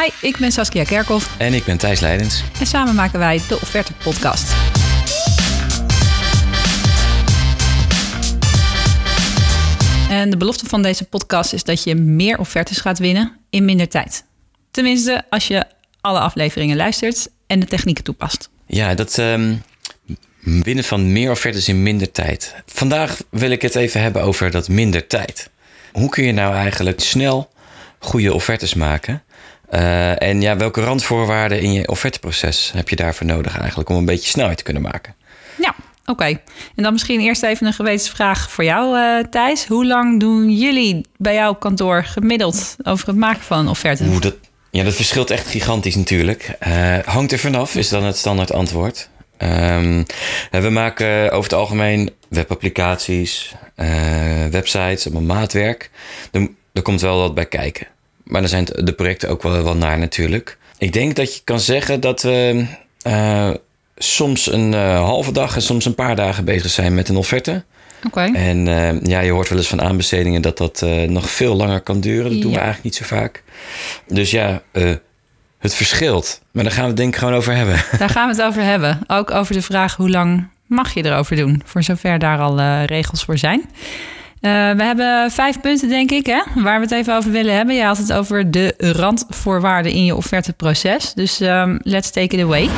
Hi, ik ben Saskia Kerkhoff. En ik ben Thijs Leidens. En samen maken wij de Offerte Podcast. En de belofte van deze podcast is dat je meer offertes gaat winnen in minder tijd. Tenminste, als je alle afleveringen luistert en de technieken toepast. Ja, dat um, winnen van meer offertes in minder tijd. Vandaag wil ik het even hebben over dat minder tijd. Hoe kun je nou eigenlijk snel goede offertes maken? Uh, en ja, welke randvoorwaarden in je offerteproces heb je daarvoor nodig eigenlijk om een beetje snelheid te kunnen maken? Ja, oké. En dan misschien eerst even een gewetensvraag voor jou, uh, Thijs. Hoe lang doen jullie bij jouw kantoor gemiddeld over het maken van een offerte? Oeh, dat, ja, dat verschilt echt gigantisch natuurlijk. Uh, hangt er vanaf, is dan het standaard antwoord. Um, we maken over het algemeen webapplicaties, websites, allemaal maatwerk. Er, er komt wel wat bij kijken. Maar dan zijn de projecten ook wel, wel naar natuurlijk. Ik denk dat je kan zeggen dat we uh, soms een uh, halve dag en soms een paar dagen bezig zijn met een offerte. Oké. En uh, ja, je hoort wel eens van aanbestedingen dat dat nog veel langer kan duren. Dat doen we eigenlijk niet zo vaak. Dus ja, het verschilt. Maar daar gaan we het denk ik gewoon over hebben. Daar gaan we het over hebben. Ook over de vraag hoe lang mag je erover doen? Voor zover daar al regels voor zijn. Uh, we hebben vijf punten, denk ik, hè, waar we het even over willen hebben. Je had het over de randvoorwaarden in je offerteproces. Dus um, let's take it away.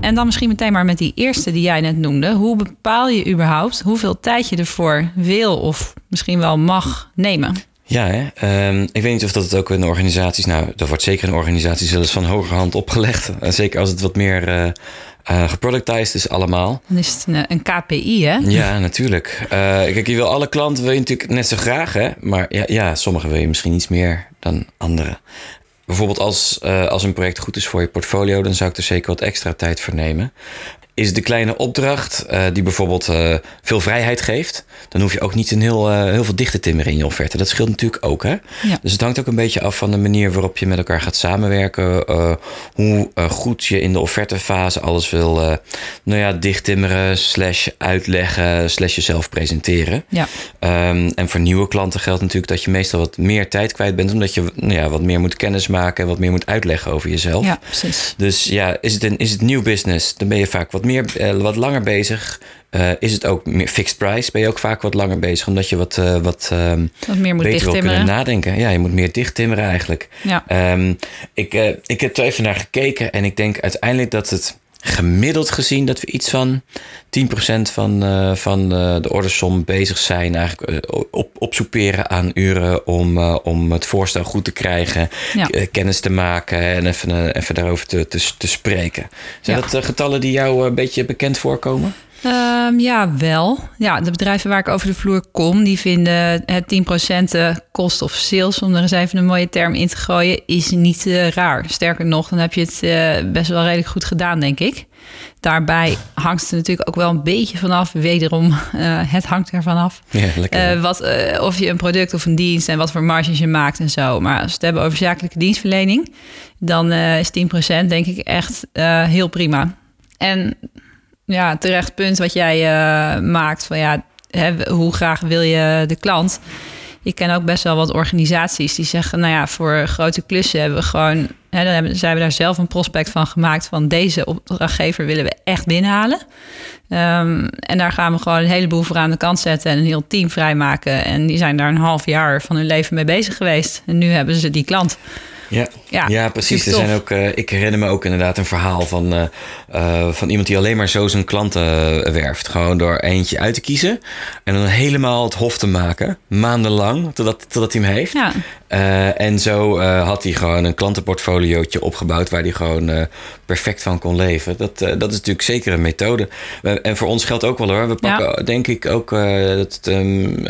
En dan misschien meteen maar met die eerste die jij net noemde. Hoe bepaal je überhaupt hoeveel tijd je ervoor wil of misschien wel mag nemen? Ja, hè? Um, ik weet niet of dat het ook in organisaties... Nou, dat wordt zeker in organisaties zelfs van hogerhand opgelegd. Zeker als het wat meer... Uh, uh, geproductized is allemaal. Dan is het een, een KPI, hè? Ja, natuurlijk. Uh, kijk, je wil alle klanten wil je natuurlijk net zo graag, hè? Maar ja, ja sommige wil je misschien iets meer dan andere. Bijvoorbeeld als, uh, als een project goed is voor je portfolio, dan zou ik er zeker wat extra tijd voor nemen is de kleine opdracht uh, die bijvoorbeeld uh, veel vrijheid geeft. Dan hoef je ook niet een heel, uh, heel veel dicht te timmeren in je offerte. Dat scheelt natuurlijk ook. Hè? Ja. Dus het hangt ook een beetje af van de manier waarop je met elkaar gaat samenwerken. hoe goed je in de offertefase alles wil nou ja, dicht timmeren, slash uitleggen, slash jezelf presenteren. Ja. Um, en voor nieuwe klanten geldt natuurlijk dat je meestal wat meer tijd kwijt bent. Omdat je nou ja, wat meer moet kennis maken en wat meer moet uitleggen over jezelf. Ja, precies. Dus ja, is het, een, is het nieuw business, dan ben je vaak wat meer, uh, wat langer bezig. Uh, is het ook meer fixed price? Ben je ook vaak wat langer bezig, omdat je wat, uh, wat, um, wat meer moet beter wil kunnen nadenken. Ja, je moet meer dicht timmeren eigenlijk. Ja. Um, ik, ik heb er even naar gekeken en ik denk uiteindelijk dat het gemiddeld gezien dat we iets van 10% van, uh, van uh, de ordersom bezig zijn. Eigenlijk uh, op, opsoeperen aan uren om, om het voorstel goed te krijgen. Ja. kennis te maken en even, even daarover te, te, te spreken. Zijn Ja. dat getallen die jou een beetje bekend voorkomen? Um, ja, wel. Ja, de bedrijven waar ik over de vloer kom, die vinden het 10% cost of sales, om er eens even een mooie term in te gooien, is niet uh, raar. Sterker nog, dan heb je het uh, best wel redelijk goed gedaan, denk ik. Daarbij hangt het natuurlijk ook wel een beetje vanaf. Wederom, uh, het hangt ervan af. Ja, lekker. wat, of je een product of een dienst en wat voor marges je maakt en zo. Maar als we het hebben over zakelijke dienstverlening, dan is 10% denk ik echt heel prima. En ja, terecht punt wat jij uh, maakt. Van ja, hè, hoe graag wil je de klant? Ik ken ook best wel wat organisaties die zeggen: Nou ja, voor grote klussen hebben we gewoon. Hè, dan hebben, zijn daar zelf een prospect van gemaakt. Van deze opdrachtgever willen we echt binnenhalen. Um, en daar gaan we gewoon een heleboel voor aan de kant zetten en een heel team vrijmaken. En die zijn daar een half jaar van hun leven mee bezig geweest. En nu hebben ze die klant. Ja, ja, ja, precies. Er zijn ook, uh, ik herinner me ook inderdaad een verhaal van, uh, uh, van iemand die alleen maar zo zijn klanten werft. Gewoon door eentje uit te kiezen en dan helemaal het hof te maken, maandenlang, totdat, totdat hij hem heeft. Ja. en zo had hij gewoon een klantenportfoliootje opgebouwd waar hij gewoon perfect van kon leven. Dat, dat is natuurlijk zeker een methode. en voor ons geldt ook wel hoor. We pakken Ja. denk ik ook dat het um,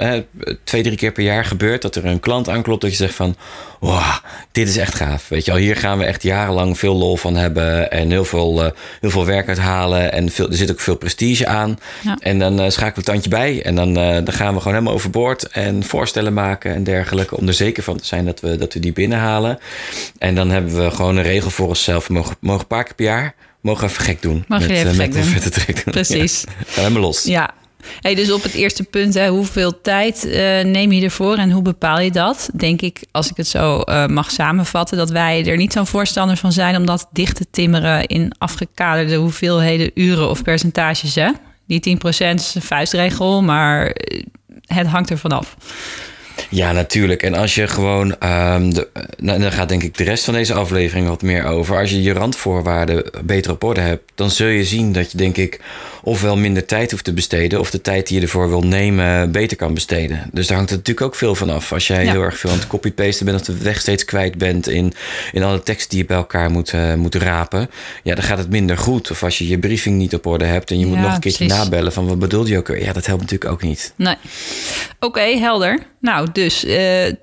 twee, drie keer per jaar gebeurt dat er een klant aanklopt dat je zegt van, wow, dit is echt gaaf. Weet je al, hier gaan we echt jarenlang veel lol van hebben en heel veel, uh, heel veel werk uithalen. En veel, er zit ook veel prestige aan. Ja. En dan uh, schakelen we het tandje bij. En dan, dan gaan we gewoon helemaal overboord en voorstellen maken en dergelijke. Om er zeker van te zijn dat we, dat we die binnenhalen. En dan hebben we gewoon een regel voor onszelf. We mogen, mogen een paar keer per jaar mogen even gek doen. Mag je met, even uh, gek met doen. vette trek doen. Precies. Ja. Helemaal los. Ja, Hey, dus op het eerste punt, hè, hoeveel tijd uh, neem je ervoor en hoe bepaal je dat? Denk ik, als ik het zo uh, mag samenvatten, dat wij er niet zo'n voorstander van zijn om dat dicht te timmeren in afgekaderde hoeveelheden uren of percentages. Hè? Die 10% is een vuistregel, maar het hangt er vanaf. Ja, natuurlijk. En als je gewoon, um, de, nou, dan gaat denk ik de rest van deze aflevering wat meer over. Als je je randvoorwaarden beter op orde hebt, dan zul je zien dat je denk ik ofwel minder tijd hoeft te besteden, of de tijd die je ervoor wil nemen beter kan besteden. Dus daar hangt het natuurlijk ook veel van af. Als jij heel erg veel aan het copy-pasten bent, of de weg steeds kwijt bent in, in alle teksten die je bij elkaar moet, uh, moet rapen, ja, dan gaat het minder goed. Of als je je briefing niet op orde hebt en je moet nog een keertje nabellen van wat bedoelde je ook? Ja, dat helpt natuurlijk ook niet. Nee. Oké, helder. Nou, dus uh, eh,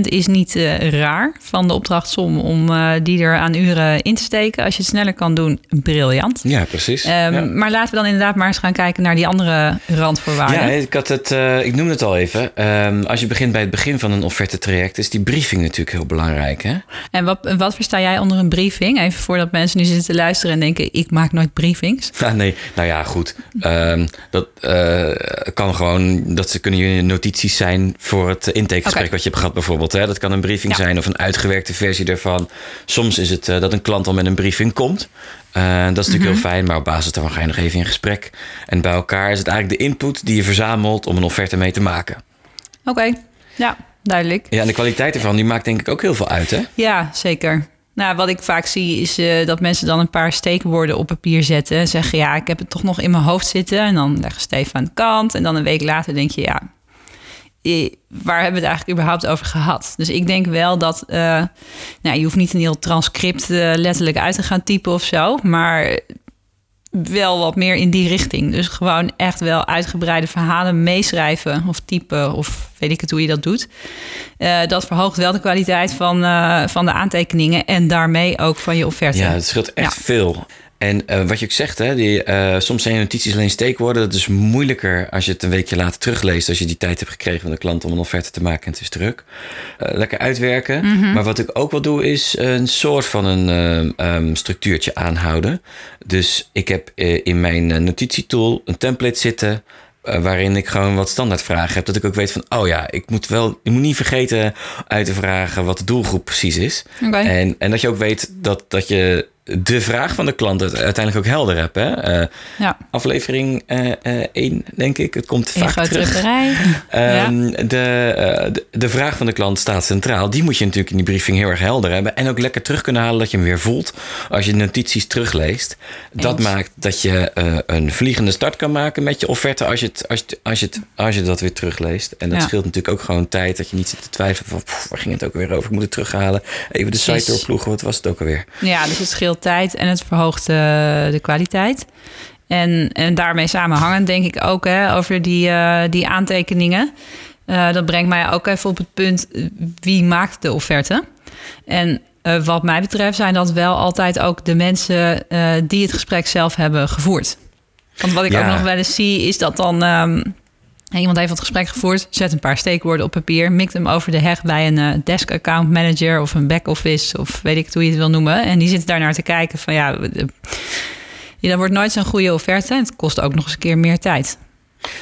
10% is niet uh, raar van de opdrachtsom om uh, die er aan uren in te steken. Als je het sneller kan doen, briljant. Ja, precies. Um, ja. Maar laten we dan inderdaad maar eens gaan kijken naar die andere randvoorwaarden. Ja, ik, had het, ik noemde het al even. Um, als je begint bij het begin van een offerte-traject, is die briefing natuurlijk heel belangrijk. Hè? En wat, wat versta jij onder een briefing? Even voordat mensen nu zitten te luisteren en denken: ik maak nooit briefings. Ah, nee, nou ja, goed. Um, dat kan gewoon, dat ze kunnen je notities zijn voor het intakegesprek okay. wat je hebt gehad bijvoorbeeld. Hè? Dat kan een briefing ja. zijn of een uitgewerkte versie daarvan. Soms is het uh, dat een klant al met een briefing komt. Uh, dat is natuurlijk mm -hmm. heel fijn, maar op basis daarvan ga je nog even in gesprek. En bij elkaar is het eigenlijk de input die je verzamelt om een offerte mee te maken. Oké, okay. ja, duidelijk. Ja, en de kwaliteit ervan, die maakt denk ik ook heel veel uit, hè? Ja, zeker. Nou, wat ik vaak zie is uh, dat mensen dan een paar steekwoorden op papier zetten. En zeggen, ja, ik heb het toch nog in mijn hoofd zitten. En dan leggen ze het even aan de kant. En dan een week later denk je, ja, waar hebben we het eigenlijk überhaupt over gehad? Dus ik denk wel dat, uh, nou, je hoeft niet een heel transcript uh, letterlijk uit te gaan typen of zo, maar wel wat meer in die richting. Dus gewoon echt wel uitgebreide verhalen meeschrijven of typen of weet ik het hoe je dat doet. Uh, dat verhoogt wel de kwaliteit van, van de aantekeningen en daarmee ook van je offerte. Ja, het scheelt echt ja. veel. En uh, wat je ook zegt, hè, die, uh, soms zijn je notities alleen steekwoorden. Dat is moeilijker als je het een weekje later terugleest. Als je die tijd hebt gekregen van de klant om een offerte te maken en het is druk. Uh, lekker uitwerken. Mm -hmm. Maar wat ik ook wel doe, is een soort van een um, structuurtje aanhouden. Dus ik heb in mijn notitietool een template zitten. waarin ik gewoon wat standaardvragen heb. Dat ik ook weet van, oh ja, ik moet wel, ik moet niet vergeten uit te vragen wat de doelgroep precies is. Okay. En, en dat je ook weet dat, dat je de vraag van de klant uiteindelijk ook helder heb. Hè? Uh, ja. Aflevering 1, uh, uh, denk ik. Het komt vaak terug. um, ja. de, de, de, vraag van de klant staat centraal. Die moet je natuurlijk in die briefing heel erg helder hebben. En ook lekker terug kunnen halen dat je hem weer voelt. Als je notities terugleest. Eens. Dat maakt dat je een vliegende start kan maken met je offerte. Als je, het, als, je, als, je, het, als je dat weer terugleest. En dat ja. scheelt natuurlijk ook gewoon tijd. Dat je niet zit te twijfelen van waar ging het ook weer over. Ik moet het terughalen. Even de site doorploegen. Wat was het ook alweer? Ja, dus het scheelt tijd en het verhoogt uh, de kwaliteit. En, en daarmee samenhangend denk ik ook hè, over die, uh, die aantekeningen. Uh, dat brengt mij ook even op het punt wie maakt de offerte. En wat mij betreft zijn dat wel altijd ook de mensen die het gesprek zelf hebben gevoerd. Want wat ik ja. ook nog wel eens zie is dat dan... Um, Iemand heeft het gesprek gevoerd, zet een paar steekwoorden op papier, mikt hem over de heg bij een uh, desk account manager of een back office of weet ik hoe je het wil noemen. En die zit daar naar te kijken van ja, ja dat wordt nooit zo'n goede offerte en het kost ook nog eens een keer meer tijd.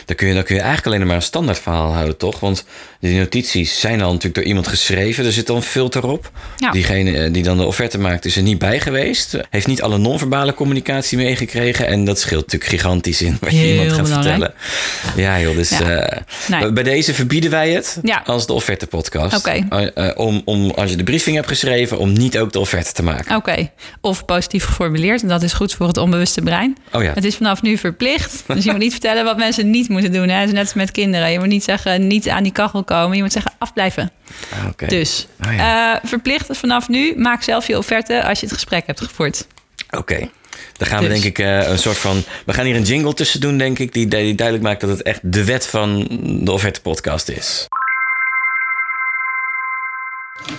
Dan kun, je, dan kun je eigenlijk alleen maar een standaard verhaal houden, toch? Want die notities zijn al natuurlijk door iemand geschreven. Er zit al een filter op. Ja. Diegene die dan de offerte maakt is er niet bij geweest. Heeft niet alle non-verbale communicatie meegekregen. En dat scheelt natuurlijk gigantisch in wat je Heel iemand gaat belangrijk. vertellen. Ja, joh. Dus Ja. eh, Nee. bij deze verbieden wij het Ja. als de offerte podcast. Oké. Eh, eh, om, om, als je de briefing hebt geschreven, om niet ook de offerte te maken. Oké, of positief geformuleerd. En dat is goed voor het onbewuste brein. Oh ja. Het is vanaf nu verplicht. Dus je moet niet vertellen wat mensen niet moeten doen. Hè? Net als met kinderen. Je moet niet zeggen niet aan die kachel komen. Je moet zeggen afblijven. Ah. Dus Oh ja. eh, verplicht vanaf nu. Maak zelf je offerte als je het gesprek hebt gevoerd. Oké. Dan gaan we Dus. denk ik eh, een soort van... We gaan hier een jingle tussen doen, denk ik... die, die duidelijk maakt dat het echt de wet van de offerte podcast is.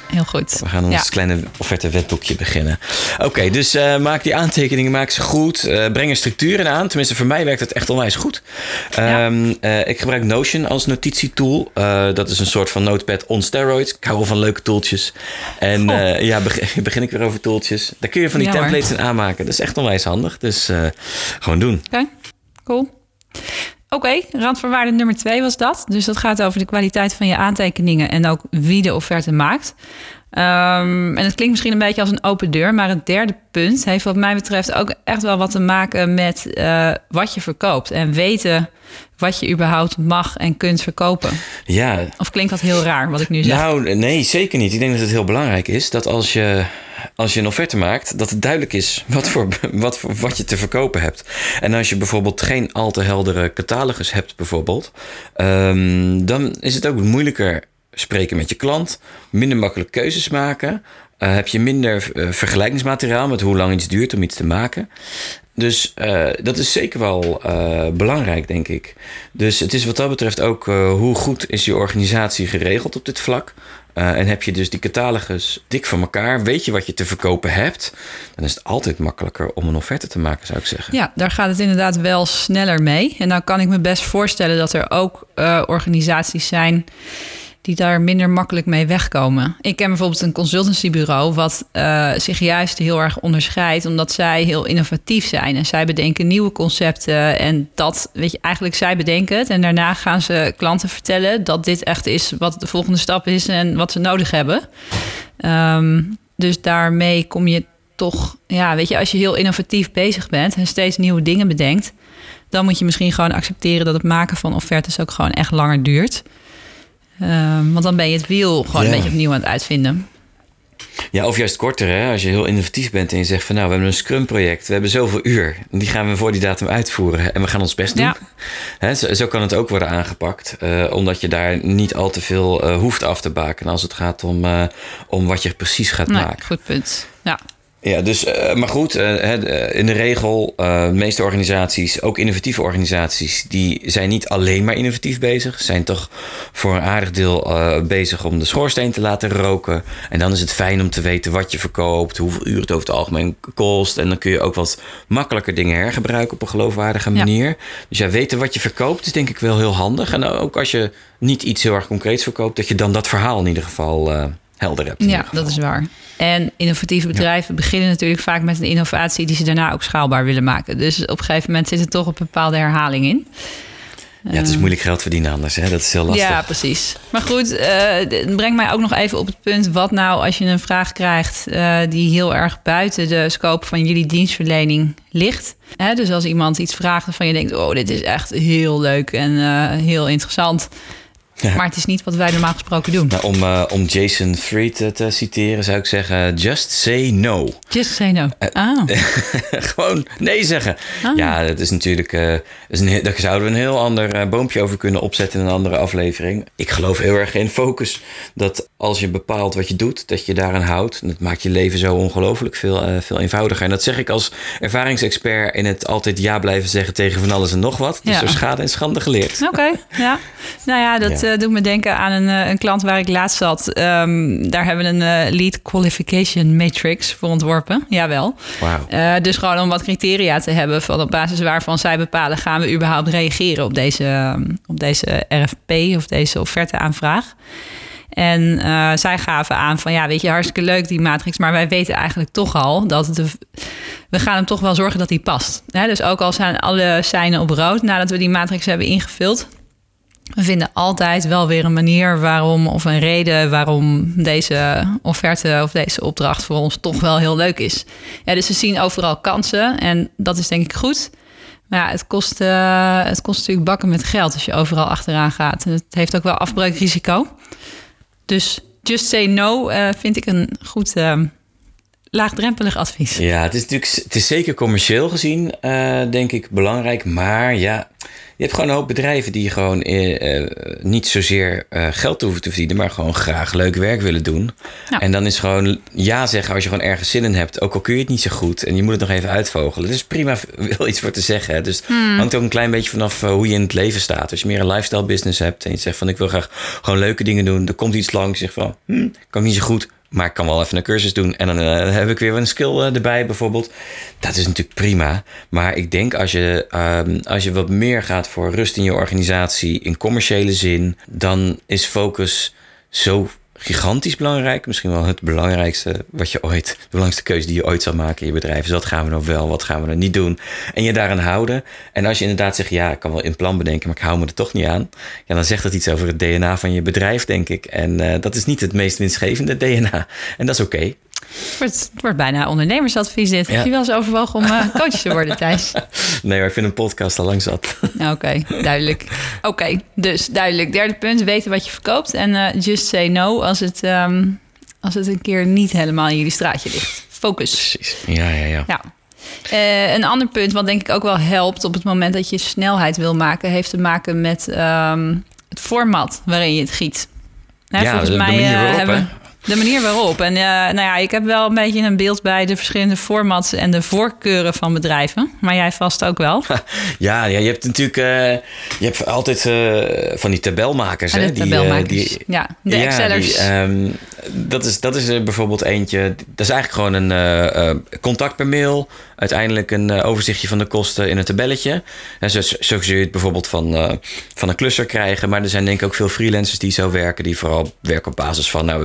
Heel goed. We gaan ons Ja. kleine offerte wetboekje beginnen. Oké, dus eh, maak die aantekeningen, maak ze goed. Eh, breng er structuren aan. Tenminste, voor mij werkt het echt onwijs goed. Ja. Ehm, eh, ik gebruik Notion als notitietool. Dat is een soort van notepad on steroids. Ik hou wel van leuke tooltjes. En ja, begin, begin ik weer over tooltjes. Daar kun je van die Ja, hoor. templates in aanmaken. Dat is echt onwijs handig. Dus gewoon doen. Oké, cool. Oké, randvoorwaarde nummer twee was dat. Dus dat gaat over de kwaliteit van je aantekeningen en ook wie de offerte maakt. Um, en het klinkt misschien een beetje als een open deur, maar het derde punt heeft wat mij betreft ook echt wel wat te maken met uh, wat je verkoopt en weten wat je überhaupt mag en kunt verkopen. Ja. Of klinkt dat heel raar wat ik nu zeg? Nou, nee, zeker niet. Ik denk dat het heel belangrijk is dat als je, als je een offerte maakt, dat het duidelijk is wat, voor, wat, voor, wat je te verkopen hebt. En als je bijvoorbeeld geen al te heldere catalogus hebt, bijvoorbeeld, um, dan is het ook moeilijker spreken met je klant, minder makkelijk keuzes maken. Uh, heb je minder uh, vergelijkingsmateriaal met hoe lang iets duurt om iets te maken. Dus uh, dat is zeker wel belangrijk, denk ik. Dus het is wat dat betreft ook hoe goed is je organisatie geregeld op dit vlak. en heb je dus die catalogus dik van elkaar, weet je wat je te verkopen hebt, dan is het altijd makkelijker om een offerte te maken, zou ik zeggen. Ja, daar gaat het inderdaad wel sneller mee. En dan kan ik me best voorstellen dat er ook organisaties zijn die daar minder makkelijk mee wegkomen. Ik ken bijvoorbeeld een consultancybureau wat zich juist heel erg onderscheidt, omdat zij heel innovatief zijn en zij bedenken nieuwe concepten en dat, weet je, eigenlijk zij bedenken het en daarna gaan ze klanten vertellen dat dit echt is wat de volgende stap is en wat ze nodig hebben. Um, dus daarmee kom je toch, ja, weet je, als je heel innovatief bezig bent en steeds nieuwe dingen bedenkt, dan moet je misschien gewoon accepteren dat het maken van offertes ook gewoon echt langer duurt. Um, want dan ben je het wiel gewoon een beetje opnieuw aan het uitvinden. Ja, of juist korter, hè? als je heel innovatief bent en je zegt van nou, we hebben een Scrum-project, we hebben zoveel uur, die gaan we voor die datum uitvoeren en we gaan ons best doen. Ja. zo, zo, kan het ook worden aangepakt, uh, omdat je daar niet al te veel uh, hoeft af te baken als het gaat om, uh, om wat je precies gaat nee, maken. Goed punt. Ja. Ja, dus, uh, maar goed, uh, in de regel, uh, de meeste organisaties, ook innovatieve organisaties, die zijn niet alleen maar innovatief bezig. Zijn toch voor een aardig deel bezig om de schoorsteen te laten roken. En dan is het fijn om te weten wat je verkoopt, hoeveel uur het over het algemeen kost. En dan kun je ook wat makkelijker dingen hergebruiken op een geloofwaardige manier. Ja. Dus ja, weten wat je verkoopt is denk ik wel heel handig. En ook als je niet iets heel erg concreets verkoopt, dat je dan dat verhaal in ieder geval helder hebt. Ja, dat is waar. En innovatieve bedrijven ja. beginnen natuurlijk vaak met een innovatie die ze daarna ook schaalbaar willen maken. Dus op een gegeven moment zit er toch een bepaalde herhaling in. Ja, het is moeilijk geld verdienen anders. Hè? Dat is heel lastig. Ja, precies. Maar goed, uh, breng mij ook nog even op het punt... wat nou als je een vraag krijgt... Uh, die heel erg buiten de scope van jullie dienstverlening ligt. Hè? Dus als iemand iets vraagt waarvan je denkt... oh, dit is echt heel leuk en uh, heel interessant... Ja. Maar het is niet wat wij normaal gesproken doen. Nou, om, uh, om Jason Fried te, te citeren zou ik zeggen: just say no. Just say no. Uh, ah. gewoon nee zeggen. Ah. Ja, dat is natuurlijk. Uh, is een, daar zouden we een heel ander boompje over kunnen opzetten in een andere aflevering. Ik geloof heel erg in focus. Dat als je bepaalt wat je doet, dat je daaraan houdt. Dat maakt je leven zo ongelooflijk veel, veel eenvoudiger. En dat zeg ik als ervaringsexpert in het altijd ja blijven zeggen tegen van alles en nog wat. Dus ja. door schade en schande geleerd. Oké, okay, ja. Nou ja, dat. Ja uh, doet me denken aan een, uh, een klant waar ik laatst zat. Um, daar hebben we een uh, lead qualification matrix voor ontworpen. Jawel. Wow. dus gewoon om wat criteria te hebben van op basis waarvan zij bepalen... gaan we überhaupt reageren op deze, op deze RFP of deze offerteaanvraag. En uh, zij gaven aan van ja, weet je, hartstikke leuk die matrix, maar wij weten eigenlijk toch al dat de, we gaan hem toch wel zorgen dat hij past. Dus ook al zijn alle seinen op rood nadat we die matrix hebben ingevuld, we vinden altijd wel weer een manier waarom of een reden waarom deze offerte of deze opdracht voor ons toch wel heel leuk is. Ja, dus we zien overal kansen en dat is denk ik goed. Maar ja, het kost, uh, het kost natuurlijk bakken met geld als je overal achteraan gaat. En het heeft ook wel afbreukrisico. Dus just say no uh, vind ik een goed uh, laagdrempelig advies. Ja, het is natuurlijk het is zeker commercieel gezien, denk ik, belangrijk. Maar ja je hebt gewoon een hoop bedrijven die gewoon uh, niet zozeer uh, geld hoeven te verdienen, maar gewoon graag leuk werk willen doen. Ja. En dan is gewoon ja zeggen als je gewoon ergens zin in hebt, ook al kun je het niet zo goed en je moet het nog even uitvogelen. Het is prima wil iets voor te zeggen. Hè. Dus het hmm. hangt ook een klein beetje vanaf hoe je in het leven staat. Als je meer een lifestyle business hebt en je zegt van ik wil graag gewoon leuke dingen doen, er komt iets langs, je zegt van hm, kan ik niet zo goed, maar ik kan wel even een cursus doen en dan uh, heb ik weer een skill uh, erbij bijvoorbeeld. Dat is natuurlijk prima. Maar ik denk als je, um, als je wat meer gaat voor rust in je organisatie in commerciële zin, dan is focus zo gigantisch belangrijk. Misschien wel het belangrijkste wat je ooit, de belangrijkste keuze die je ooit zal maken in je bedrijf. Dus wat gaan we nou wel, wat gaan we nou niet doen? En je daaraan houden. En als je inderdaad zegt, ja, ik kan wel een plan bedenken, maar ik hou me er toch niet aan. Ja, dan zegt dat iets over het DNA van je bedrijf, denk ik. En uh, dat is niet het meest winstgevende DNA. En dat is oké. Het wordt, het wordt bijna ondernemersadvies dit. Ja. Heb je wel eens overwogen om uh, coach te worden, Thijs? Nee, maar ik vind een podcast al lang zat. Oké, okay, duidelijk. Oké, okay, dus duidelijk. Derde punt, weten wat je verkoopt. En uh, just say no als het, um, als het een keer niet helemaal in jullie straatje ligt. Focus. Precies, ja, ja, ja. ja. Uh, een ander punt wat denk ik ook wel helpt op het moment dat je snelheid wil maken... heeft te maken met um, het format waarin je het giet. Nou, ja, volgens de, mij de manier waarop, hebben, de manier waarop. En uh, nou ja, ik heb wel een beetje een beeld bij de verschillende formats en de voorkeuren van bedrijven. Maar jij vast ook wel. Ja, ja je hebt natuurlijk uh, je hebt altijd uh, van die tabelmakers. Ja, hè? Die, tabelmakers. Die, ja, de ja, Excellers. Die, um, dat, is, dat is bijvoorbeeld eentje. Dat is eigenlijk gewoon een contact per mail. Uiteindelijk een overzichtje van de kosten in een tabelletje. En zo, zo zul je het bijvoorbeeld van, van een klusser krijgen. Maar er zijn denk ik ook veel freelancers die zo werken. Die vooral werken op basis van... Nou,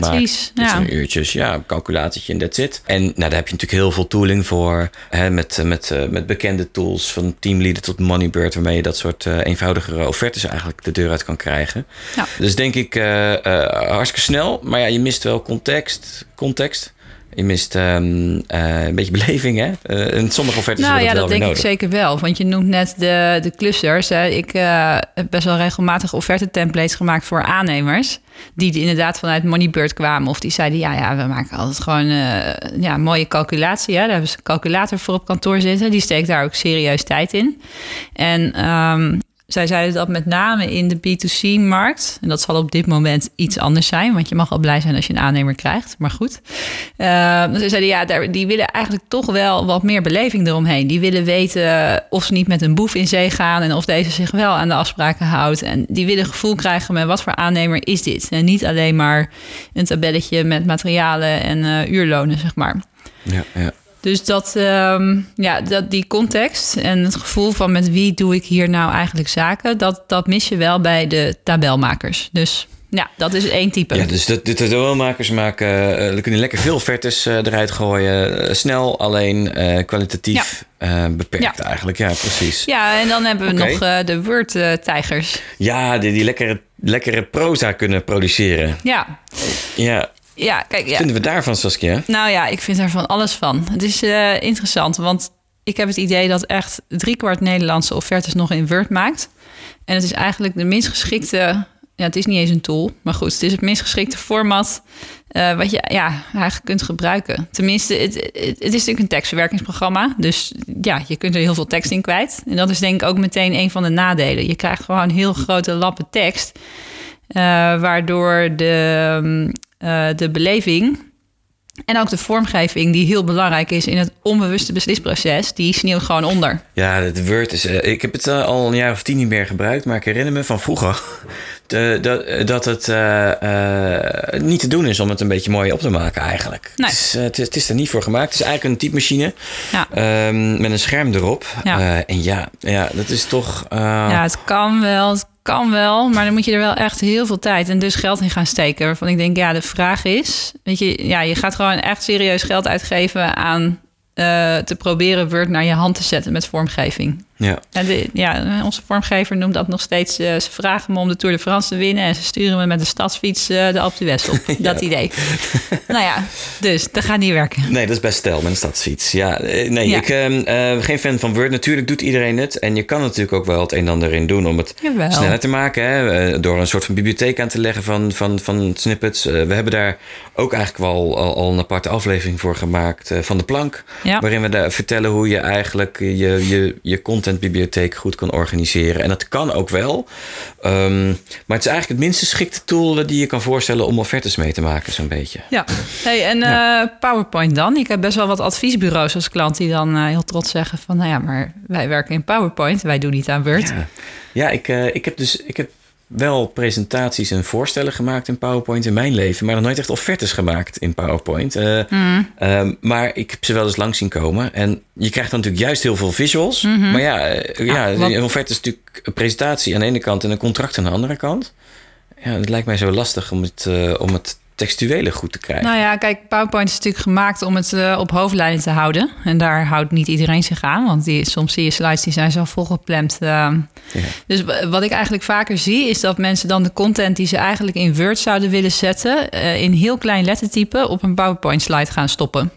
Calculaties. Dit zijn uurtjes, ja, calculatietje en that's it. En nou, daar heb je natuurlijk heel veel tooling voor. Hè, met, met, met bekende tools van Teamleader tot Moneybird... waarmee je dat soort uh, eenvoudigere offertes eigenlijk de deur uit kan krijgen. Ja. Dus denk ik uh, uh, hartstikke snel. Maar ja, je mist wel context. context. Je mist um, uh, een beetje beleving, hè? Uh, in sommige offertes nou, ja, dat, dat denk nodig. ik zeker wel. Want je noemt net de, de clusters. Hè. Ik uh, heb best wel regelmatig offerte-templates gemaakt voor aannemers... die, inderdaad vanuit Moneybird kwamen. Of die zeiden, ja, ja we maken altijd gewoon ja, mooie calculatie. Hè. Daar hebben ze een calculator voor op kantoor zitten. Die steekt daar ook serieus tijd in. En... Um, zij zeiden dat met name in de B2C-markt, en dat zal op dit moment iets anders zijn, want je mag al blij zijn als je een aannemer krijgt, maar goed. Uh, ze zeiden ja, daar, die willen eigenlijk toch wel wat meer beleving eromheen. Die willen weten of ze niet met een boef in zee gaan en of deze zich wel aan de afspraken houdt. En die willen gevoel krijgen met wat voor aannemer is dit. En niet alleen maar een tabelletje met materialen en uh, uurlonen, zeg maar. Ja, ja. Dus dat, um, ja, dat, die context en het gevoel van met wie doe ik hier nou eigenlijk zaken, dat, dat mis je wel bij de tabelmakers. Dus ja, dat is één type. Ja, dus de, de tabelmakers maken, uh, kunnen lekker veel vertes uh, eruit gooien. Uh, snel, alleen kwalitatief ja. beperkt ja. eigenlijk. Ja, precies. Ja, en dan hebben we okay. nog de Word-tijgers. ja, die, die lekkere, lekkere proza kunnen produceren. Ja. Ja, ja, kijk, ja. Vinden we daarvan, Saskia? Nou ja, ik vind er van alles van. Het is uh, interessant, want ik heb het idee dat echt driekwart Nederlandse offertes nog in Word maakt. En het is eigenlijk de minst geschikte... Ja, het is niet eens een tool, maar goed, het is het minst geschikte format... Uh, wat je ja, eigenlijk kunt gebruiken. Tenminste, het, het, het is natuurlijk een tekstverwerkingsprogramma. Dus ja, je kunt er heel veel tekst in kwijt. En dat is denk ik ook meteen een van de nadelen. Je krijgt gewoon heel grote lappen tekst... Uh, waardoor de, uh, de beleving en ook de vormgeving, die heel belangrijk is in het onbewuste beslisproces, die sneeuwt gewoon onder. Ja, het Word is. Uh, ik heb het uh, al een jaar of tien niet meer gebruikt, maar ik herinner me van vroeger de, dat, dat het uh, niet te doen is om het een beetje mooi op te maken, eigenlijk. Nee. Het, is, het, is, het, is, er niet voor gemaakt. Het is eigenlijk een typemachine ja. um, met een scherm erop. Ja. en ja, ja, dat is toch. ja, het kan wel. Het kan wel, maar dan moet je er wel echt heel veel tijd en dus geld in gaan steken. Waarvan ik denk, ja, de vraag is, weet je, ja, je gaat gewoon echt serieus geld uitgeven aan uh, te proberen Word naar je hand te zetten met vormgeving. Ja. En de, ja, onze vormgever noemt dat nog steeds. Uh, ze vragen me om de Tour de France te winnen en ze sturen me met de stadsfiets uh, de Alpe d'Huez op. ja. Dat idee. nou ja, dus dat gaat niet werken. Nee, dat is best stijl met een stadsfiets. Ja, nee, ja. ik ben geen fan van Word. Natuurlijk doet iedereen het. En je kan natuurlijk ook wel het een en ander in doen om het Jawel. sneller te maken. Hè? Door een soort van bibliotheek aan te leggen van, van, van snippets. we hebben daar ook eigenlijk wel al, al een aparte aflevering voor gemaakt van de plank. Ja. Waarin we daar vertellen hoe je eigenlijk je, je, je contentbibliotheek goed kan organiseren. En dat kan ook wel. Um, maar het is eigenlijk het minst geschikte tool die je kan voorstellen om offertes mee te maken, zo'n beetje. Ja, hey, en ja. uh, PowerPoint dan? Ik heb best wel wat adviesbureaus als klant die dan uh, heel trots zeggen van... nou ja, maar wij werken in PowerPoint, wij doen niet aan Word. Ja, ja ik, uh, ik heb dus... Ik heb wel presentaties en voorstellen gemaakt in PowerPoint in mijn leven, maar nog nooit echt offertes gemaakt in PowerPoint. Uh, mm. uh, maar ik heb ze wel eens langs zien komen. En je krijgt dan natuurlijk juist heel veel visuals. Mm -hmm. Maar ja, uh, ja, ja wat... een offerte is natuurlijk een presentatie aan de ene kant en een contract aan de andere kant. ja, het lijkt mij zo lastig om het, uh, om het textuele goed te krijgen. Nou ja, kijk, PowerPoint is natuurlijk gemaakt om het uh, op hoofdlijnen te houden. En daar houdt niet iedereen zich aan, want die, soms zie je slides die zijn zo volgepland. Uh, ja. Dus wat ik eigenlijk vaker zie, is dat mensen dan de content die ze eigenlijk in Word zouden willen zetten, uh, in heel klein lettertype op een PowerPoint slide gaan stoppen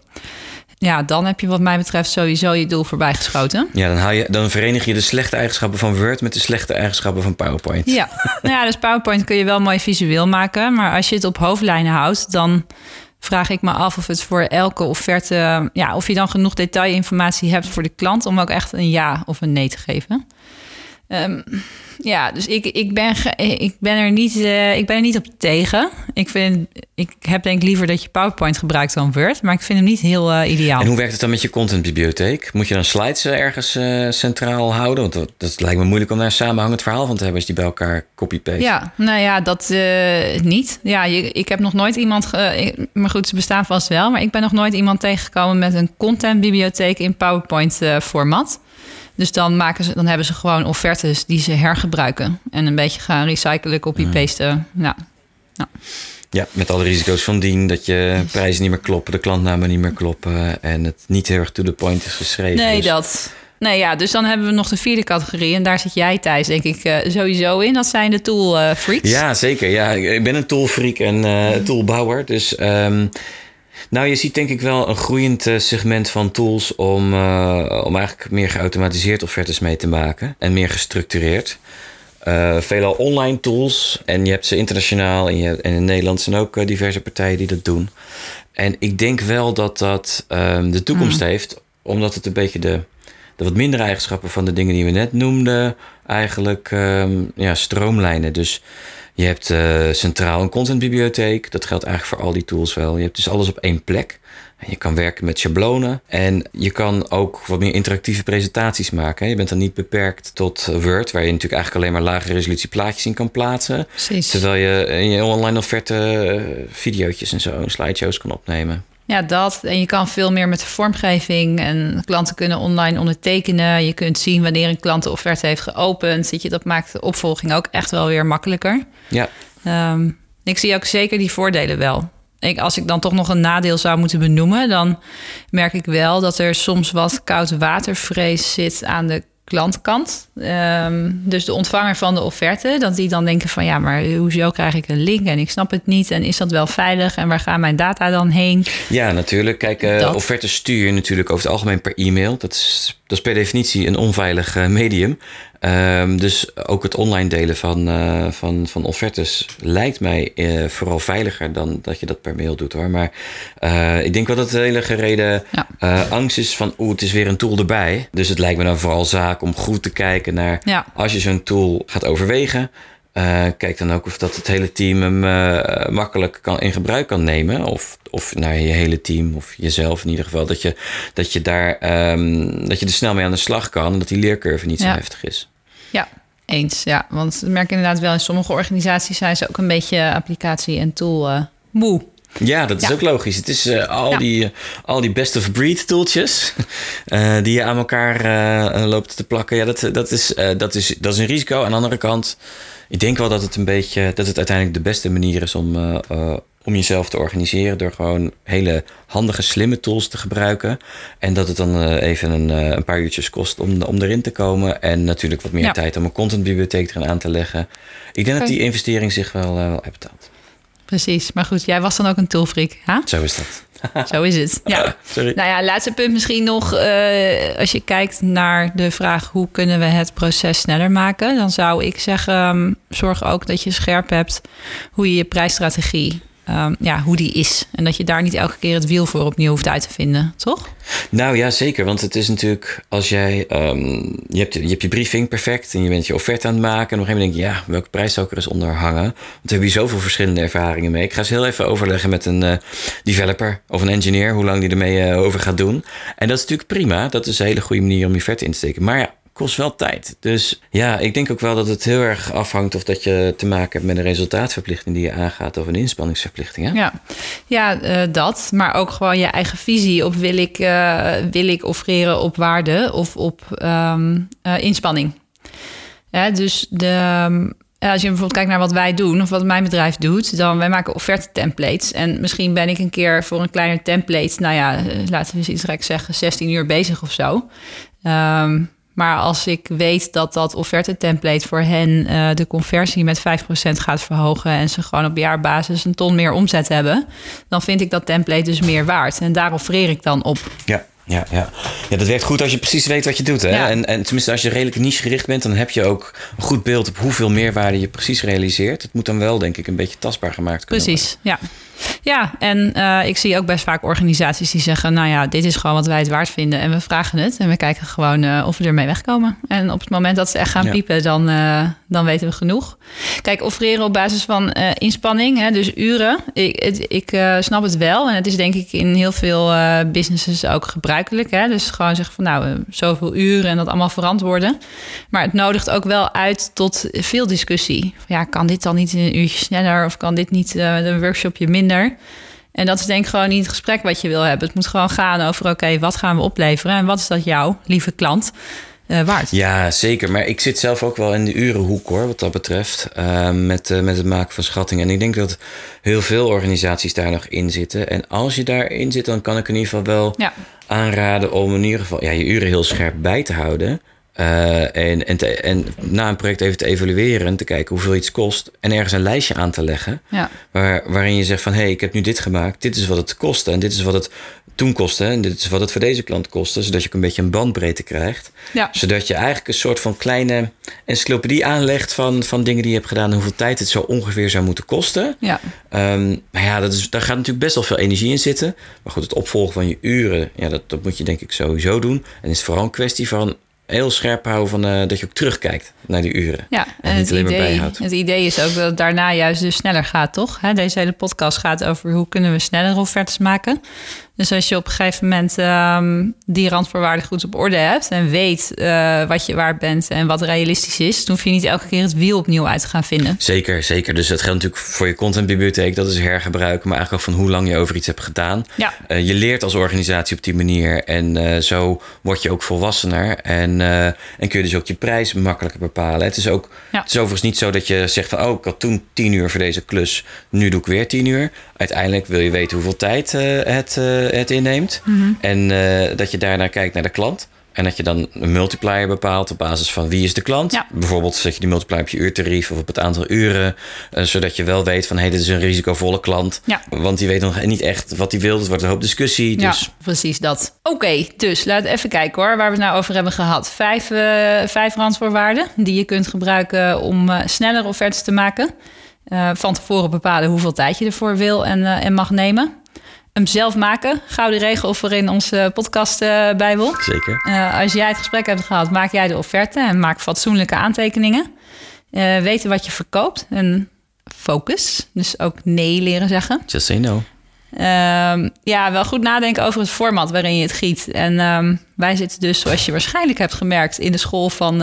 ja, dan heb je wat mij betreft sowieso je doel voorbij geschoten. Ja, dan, haal je, dan verenig je de slechte eigenschappen van Word met de slechte eigenschappen van PowerPoint. Ja, nou ja dus PowerPoint kun je wel mooi visueel maken. Maar als je het op hoofdlijnen houdt, dan vraag ik me af of het voor elke offerte, ja, of je dan genoeg detailinformatie hebt voor de klant om ook echt een ja of een nee te geven. Um, ja, dus ik, ik, ben, ik, ben er niet, uh, ik ben er niet op tegen. Ik, vind, ik heb denk ik liever dat je PowerPoint gebruikt dan Word. Maar ik vind hem niet heel uh, ideaal. En hoe werkt het dan met je contentbibliotheek? Moet je dan slides uh, ergens centraal houden? Want dat, dat, lijkt me moeilijk om daar een samenhangend verhaal van te hebben... als die bij elkaar copy-paste. Ja, nou ja, dat niet. Ja, je, ik heb nog nooit iemand... maar goed, ze bestaan vast wel. Maar ik ben nog nooit iemand tegengekomen met een contentbibliotheek in PowerPoint-format. Dus dan, maken ze, dan hebben ze gewoon offertes die ze hergebruiken. En een beetje gaan recyclen, copy-pasten. Mm. Ja. ja. Ja, met alle risico's van dien. Dat je prijzen niet meer kloppen, de klantnamen niet meer kloppen. En het niet heel erg to the point is geschreven. Nee, dus- dat. Nee, ja, dus dan hebben we nog de vierde categorie. En daar zit jij, Thijs, denk ik, uh, sowieso in. Dat zijn de tool uh, freaks. Ja, zeker. Ja, ik ben een tool freak en uh, toolbouwer. Dus um, nou, je ziet denk ik wel een groeiend eh, segment van tools om, uh, om eigenlijk meer geautomatiseerd offertes mee te maken en meer gestructureerd. Uh, veelal online tools en je hebt ze internationaal en, je, en in Nederland zijn ook diverse partijen die dat doen. En ik denk wel dat dat um, de toekomst mm. heeft, omdat het een beetje de, de wat mindere eigenschappen van de dingen die we net noemden, eigenlijk um, ja, stroomlijnen. Dus je hebt uh, centraal een contentbibliotheek. Dat geldt eigenlijk voor al die tools wel. Je hebt dus alles op één plek. Je kan werken met schablonen. En je kan ook wat meer interactieve presentaties maken. Je bent dan niet beperkt tot Word, waar je natuurlijk eigenlijk alleen maar lage resolutie plaatjes in kan plaatsen. Precies. Terwijl je in je online offerte uh, video's en zo, slideshows kan opnemen. Ja, dat. En je kan veel meer met de vormgeving. En klanten kunnen online ondertekenen. Je kunt zien wanneer een klant de offerte heeft geopend. Zit je, dat maakt de opvolging ook echt wel weer makkelijker. Ja. Um, ik zie ook zeker die voordelen wel. Ik, als ik dan toch nog een nadeel zou moeten benoemen, dan merk ik wel dat er soms wat koud watervrees zit aan de klantkant. Um, dus de ontvanger van de offerte, dat die dan denken van ja, maar hoezo krijg ik een link en ik snap het niet en is dat wel veilig en waar gaan mijn data dan heen? Ja, natuurlijk. Kijk, uh, offertes stuur je natuurlijk over het algemeen per e-mail. Dat is, dat is per definitie een onveilig uh, medium. Um, dus ook het online delen van, uh, van, van offertes lijkt mij uh, vooral veiliger dan dat je dat per mail doet hoor. Maar uh, ik denk wel dat de hele gereden ja. angst is van oeh, het is weer een tool erbij. Dus het lijkt me dan vooral zaak om goed te kijken naar ja. als je zo'n tool gaat overwegen. kijk dan ook of dat het hele team hem makkelijk kan, in gebruik kan nemen. Of, of naar je hele team of jezelf in ieder geval. Dat je, dat je, daar, um, dat je er snel mee aan de slag kan en dat die leercurve niet zo heftig is. Ja, eens. Ja, want ik merk inderdaad wel in sommige organisaties zijn ze ook een beetje applicatie en tool uh, moe. Ja, dat is ja. ook logisch. Het is uh, al, ja. die, uh, al die best of breed tooltjes uh, die je aan elkaar loopt te plakken. Ja, dat, dat, is, dat, is, dat is een risico. Aan de andere kant, ik denk wel dat het een beetje dat het uiteindelijk de beste manier is om, om jezelf te organiseren door gewoon hele handige, slimme tools te gebruiken. En dat het dan uh, even een, uh, een, paar uurtjes kost om, om erin te komen. En natuurlijk wat meer ja. tijd om een contentbibliotheek erin aan te leggen. Ik denk dat die investering zich wel, uh, wel uitbetaalt. Precies, maar goed, jij was dan ook een toolfreak, hè? Zo is dat. Zo is het. Ja. Sorry. Nou ja, laatste punt misschien nog. Uh, als je kijkt naar de vraag hoe kunnen we het proces sneller maken, dan zou ik zeggen: um, zorg ook dat je scherp hebt hoe je je prijsstrategie um, ja, hoe die is. En dat je daar niet elke keer het wiel voor opnieuw hoeft uit te vinden, toch? Nou ja, zeker. Want het is natuurlijk als jij. Um, je, hebt, je je briefing perfect en je bent je offerte aan het maken. En op een gegeven moment denk je, ja, welke prijs zou ik er eens onder hangen? Want we hebben hier zoveel verschillende ervaringen mee. Ik ga eens heel even overleggen met een uh, developer of een engineer hoe lang die ermee uh, over gaat doen. En dat is natuurlijk prima. Dat is een hele goede manier om je offerte in te steken. Maar ja, kost wel tijd. Dus ja, ik denk ook wel dat het heel erg afhangt of dat je te maken hebt met een resultaatverplichting die je aangaat of een inspanningsverplichting. Hè? Ja, ja uh, dat. Maar ook gewoon je eigen visie op wil ik, uh, wil ik offreren op waarde of op um, uh, inspanning. Ja, dus de, als je bijvoorbeeld kijkt naar wat wij doen of wat mijn bedrijf doet, dan wij maken offerte templates. En misschien ben ik een keer voor een kleine template, nou ja, laten we eens iets gek zeggen, 16 uur bezig of zo. Ehm, maar als ik weet dat dat offerte template voor hen uh, de conversie met 5% gaat verhogen en ze gewoon op jaarbasis een ton meer omzet hebben, dan vind ik dat template dus meer waard. En daar offereer ik dan op. Ja. Ja, ja. ja, dat werkt goed als je precies weet wat je doet. Hè? En, en tenminste, als je redelijk niche gericht bent, dan heb je ook een goed beeld op hoeveel meerwaarde je precies realiseert. Het moet dan wel, denk ik, een beetje tastbaar gemaakt kunnen precies, worden. Precies, ja. Ja, en uh, ik zie ook best vaak organisaties die zeggen: Nou ja, dit is gewoon wat wij het waard vinden. En we vragen het. En we kijken gewoon uh, of we ermee wegkomen. En op het moment dat ze echt gaan piepen, dan, uh, dan weten we genoeg. Kijk, offereren op basis van inspanning, hè, dus uren. Ik, het, ik snap het wel. En het is denk ik in heel veel businesses ook gebruikelijk. Hè? Dus gewoon zeggen van nou, zoveel uren en dat allemaal verantwoorden. Maar het nodigt ook wel uit tot veel discussie. Ja, kan dit dan niet in een uurtje sneller? Of kan dit niet een workshopje minder? En dat is denk ik gewoon niet het gesprek wat je wil hebben. Het moet gewoon gaan over, oké, wat gaan we opleveren? En wat is dat jou, lieve klant, uh, waard? Ja, zeker. Maar ik zit zelf ook wel in de urenhoek, hoor, wat dat betreft. Uh, met, uh, met het maken van schattingen. En ik denk dat heel veel organisaties daar nog in zitten. En als je daarin zit, dan kan ik in ieder geval wel ja. aanraden... om in ieder geval ja, je uren heel scherp bij te houden... Uh, en, en, te, en, na een project even te evalueren en te kijken hoeveel iets kost. En ergens een lijstje aan te leggen. Ja. Waar, waarin je zegt van hé, hey, ik heb nu dit gemaakt. Dit is wat het kostte. En dit is wat het toen kostte. En dit is wat het voor deze klant kostte. Zodat je ook een beetje een bandbreedte krijgt. Ja. Zodat je eigenlijk een soort van kleine encyclopedie aanlegt van, van dingen die je hebt gedaan. En hoeveel tijd het zo ongeveer zou moeten kosten. Ja. Um, maar ja, dat is, daar gaat natuurlijk best wel veel energie in zitten. Maar goed, het opvolgen van je uren, ja, dat, dat moet je denk ik sowieso doen. En is vooral een kwestie van heel scherp houden van uh, dat je ook terugkijkt naar die uren. Ja, en, het, idee, het idee is ook dat het daarna juist dus sneller gaat, toch? Deze hele podcast gaat over hoe kunnen we sneller offertes maken. Dus als je op een gegeven moment um, die randvoorwaarden goed op orde hebt en weet uh, wat je waard bent en wat realistisch is, dan hoef je niet elke keer het wiel opnieuw uit te gaan vinden. Zeker, zeker. Dus dat geldt natuurlijk voor je contentbibliotheek, dat is hergebruiken, maar eigenlijk ook van hoe lang je over iets hebt gedaan. Ja. Uh, je leert als organisatie op die manier en uh, zo word je ook volwassener en, en kun je dus ook je prijs makkelijker bepalen. Het is ook, ja. het is overigens niet zo dat je zegt van, oh, ik had toen tien uur voor deze klus, nu doe ik weer tien uur. Uiteindelijk wil je weten hoeveel tijd het het inneemt. Mhm. En uh, dat je daarna kijkt naar de klant. En dat je dan een multiplier bepaalt op basis van wie is de klant. Ja. Bijvoorbeeld zet je die multiplier op je uurtarief of op het aantal uren. Uh, zodat je wel weet van hé, hey, dit is een risicovolle klant. Ja. Want die weet nog niet echt wat hij wil. Het wordt een hoop discussie. Dus... Ja, precies dat. Oké, dus laten we even kijken hoor, waar we het nou over hebben gehad. Vijf, uh, vijf randvoorwaarden die je kunt gebruiken om uh, sneller offertes te maken. van tevoren bepalen hoeveel tijd je ervoor wil en, en mag nemen hem zelf maken. Gouden regel voor in onze podcast uh, Bijbel. Zeker. Uh, als jij het gesprek hebt gehad, maak jij de offerte en maak fatsoenlijke aantekeningen. Uh, weten wat je verkoopt en focus. Dus ook nee leren zeggen. Just say no. Ehm, ja, wel goed nadenken over het format waarin je het giet. En um, wij zitten dus, zoals je waarschijnlijk hebt gemerkt, in de school van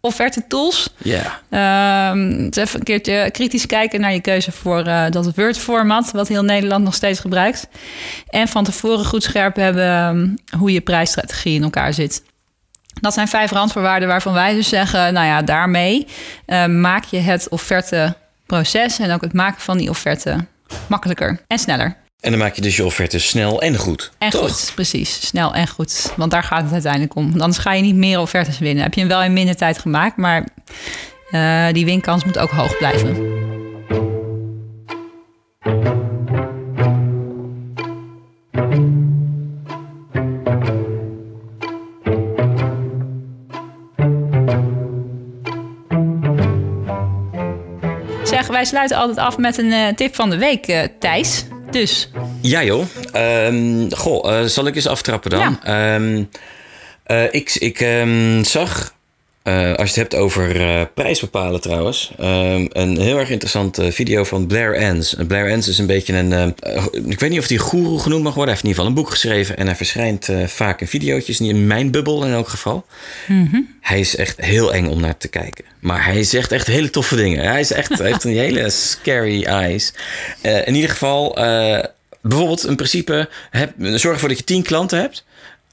offerte tools. Ja. Yeah. Um, even een keertje kritisch kijken naar je keuze voor uh, dat Word-format, wat heel Nederland nog steeds gebruikt. En van tevoren goed scherp hebben um, hoe je prijsstrategie in elkaar zit. Dat zijn vijf randvoorwaarden waarvan wij dus zeggen, nou ja, daarmee uh, maak je het offerteproces en ook het maken van die offerte makkelijker en sneller. En dan maak je dus je offerte snel en goed. En toch? goed, precies. Snel en goed. Want daar gaat het uiteindelijk om. Anders ga je niet meer offertes winnen. Heb je hem wel in minder tijd gemaakt, maar uh, die winkans moet ook hoog blijven. Zeg, wij sluiten altijd af met een uh, tip van de week, uh, Thijs. Dus. Ja joh. Um, goh, uh, zal ik eens aftrappen dan? Ja. Um, uh, ik ik um, zag uh, als je het hebt over uh, prijs bepalen trouwens. Uh, een heel erg interessante video van Blair Enns. Blair Enns is een beetje een... ik weet niet of hij guru genoemd mag worden. Hij heeft in ieder geval een boek geschreven. En hij verschijnt vaak in video's. Niet in mijn bubbel in elk geval. Mm -hmm. Hij is echt heel eng om naar te kijken. Maar hij zegt echt hele toffe dingen. Hij is echt, heeft een hele scary eyes. in ieder geval... bijvoorbeeld een principe... Heb, zorg ervoor dat je tien klanten hebt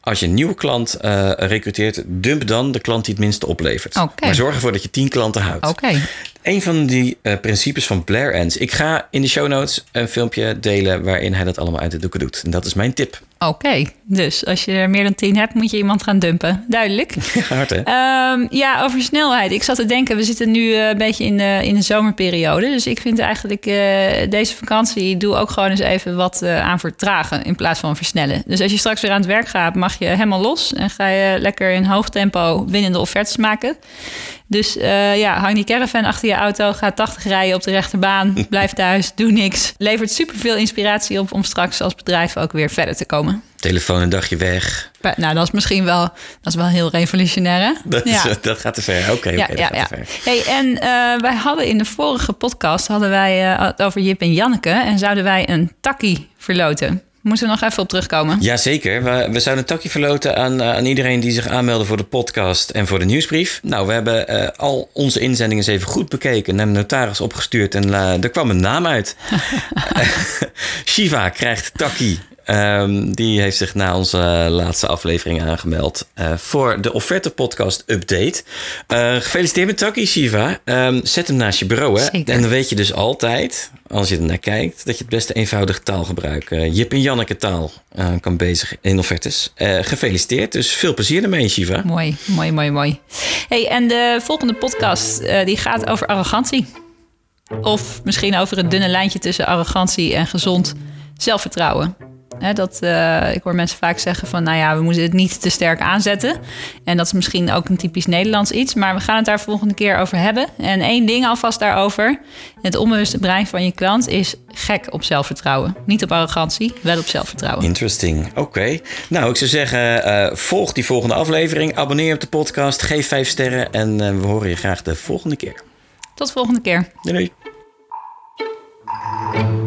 als je een nieuwe klant uh, recruteert, dump dan de klant die het minste oplevert. Okay. Maar zorg ervoor dat je tien klanten houdt. Oké. Een van die uh, principes van Blair Ends. Ik ga in de show notes een filmpje delen waarin hij dat allemaal uit de doeken doet. En dat is mijn tip. Oké, dus als je er meer dan tien hebt, moet je iemand gaan dumpen. Duidelijk. Ja, hard hè? Um, ja, over snelheid. Ik zat te denken, we zitten nu uh, een beetje in de, in de zomerperiode. Dus ik vind eigenlijk uh, deze vakantie, doe ook gewoon eens even wat uh, aan vertragen in plaats van versnellen. Dus als je straks weer aan het werk gaat, mag je helemaal los. En ga je lekker in hoog tempo winnende offertes maken. Dus uh, ja, hang die caravan achter je auto, ga 80 rijden op de rechterbaan, blijf thuis, doe niks. Levert superveel inspiratie op om straks als bedrijf ook weer verder te komen. Telefoon een dagje weg. Nou, dat is misschien wel, dat is wel heel revolutionair, hè? Dat, is, ja. dat gaat te ver. Oké, okay, ja, okay, ja, dat ja. gaat te ver. Hey, en uh, wij hadden in de vorige podcast hadden wij uh, het over Jip en Janneke en zouden wij een takkie verloten. Moeten we nog even op terugkomen? Jazeker. We, we zouden een takje verloten aan, uh, aan iedereen die zich aanmeldde voor de podcast en voor de nieuwsbrief. Nou, we hebben uh, al onze inzendingen eens even goed bekeken, naar de notaris opgestuurd en uh, er kwam een naam uit. Shiva krijgt takkie. Um, die heeft zich na onze laatste aflevering aangemeld uh, voor de offerte podcast update. Uh, gefeliciteerd met Taki, Shiva. Um, zet hem naast je bureau. Hè? Zeker. En dan weet je dus altijd, als je er naar kijkt, dat je het beste eenvoudige taalgebruik, uh, Jip en Janneke taal, kan bezig in offertes. gefeliciteerd. Dus veel plezier ermee, Shiva. Mooi, mooi, mooi, mooi. Hey, en de volgende podcast die gaat over arrogantie. Of misschien over het dunne lijntje tussen arrogantie en gezond zelfvertrouwen. He, dat, uh, ik hoor mensen vaak zeggen van, nou ja, we moeten het niet te sterk aanzetten. En dat is misschien ook een typisch Nederlands iets. Maar we gaan het daar volgende keer over hebben. En één ding alvast daarover. Het onbewuste brein van je klant is gek op zelfvertrouwen. Niet op arrogantie, wel op zelfvertrouwen. Interesting. Oké. Okay. Nou, ik zou zeggen, uh, volg die volgende aflevering. Abonneer op de podcast. Geef vijf sterren. En uh, we horen je graag de volgende keer. Tot de volgende keer. Doei. doei.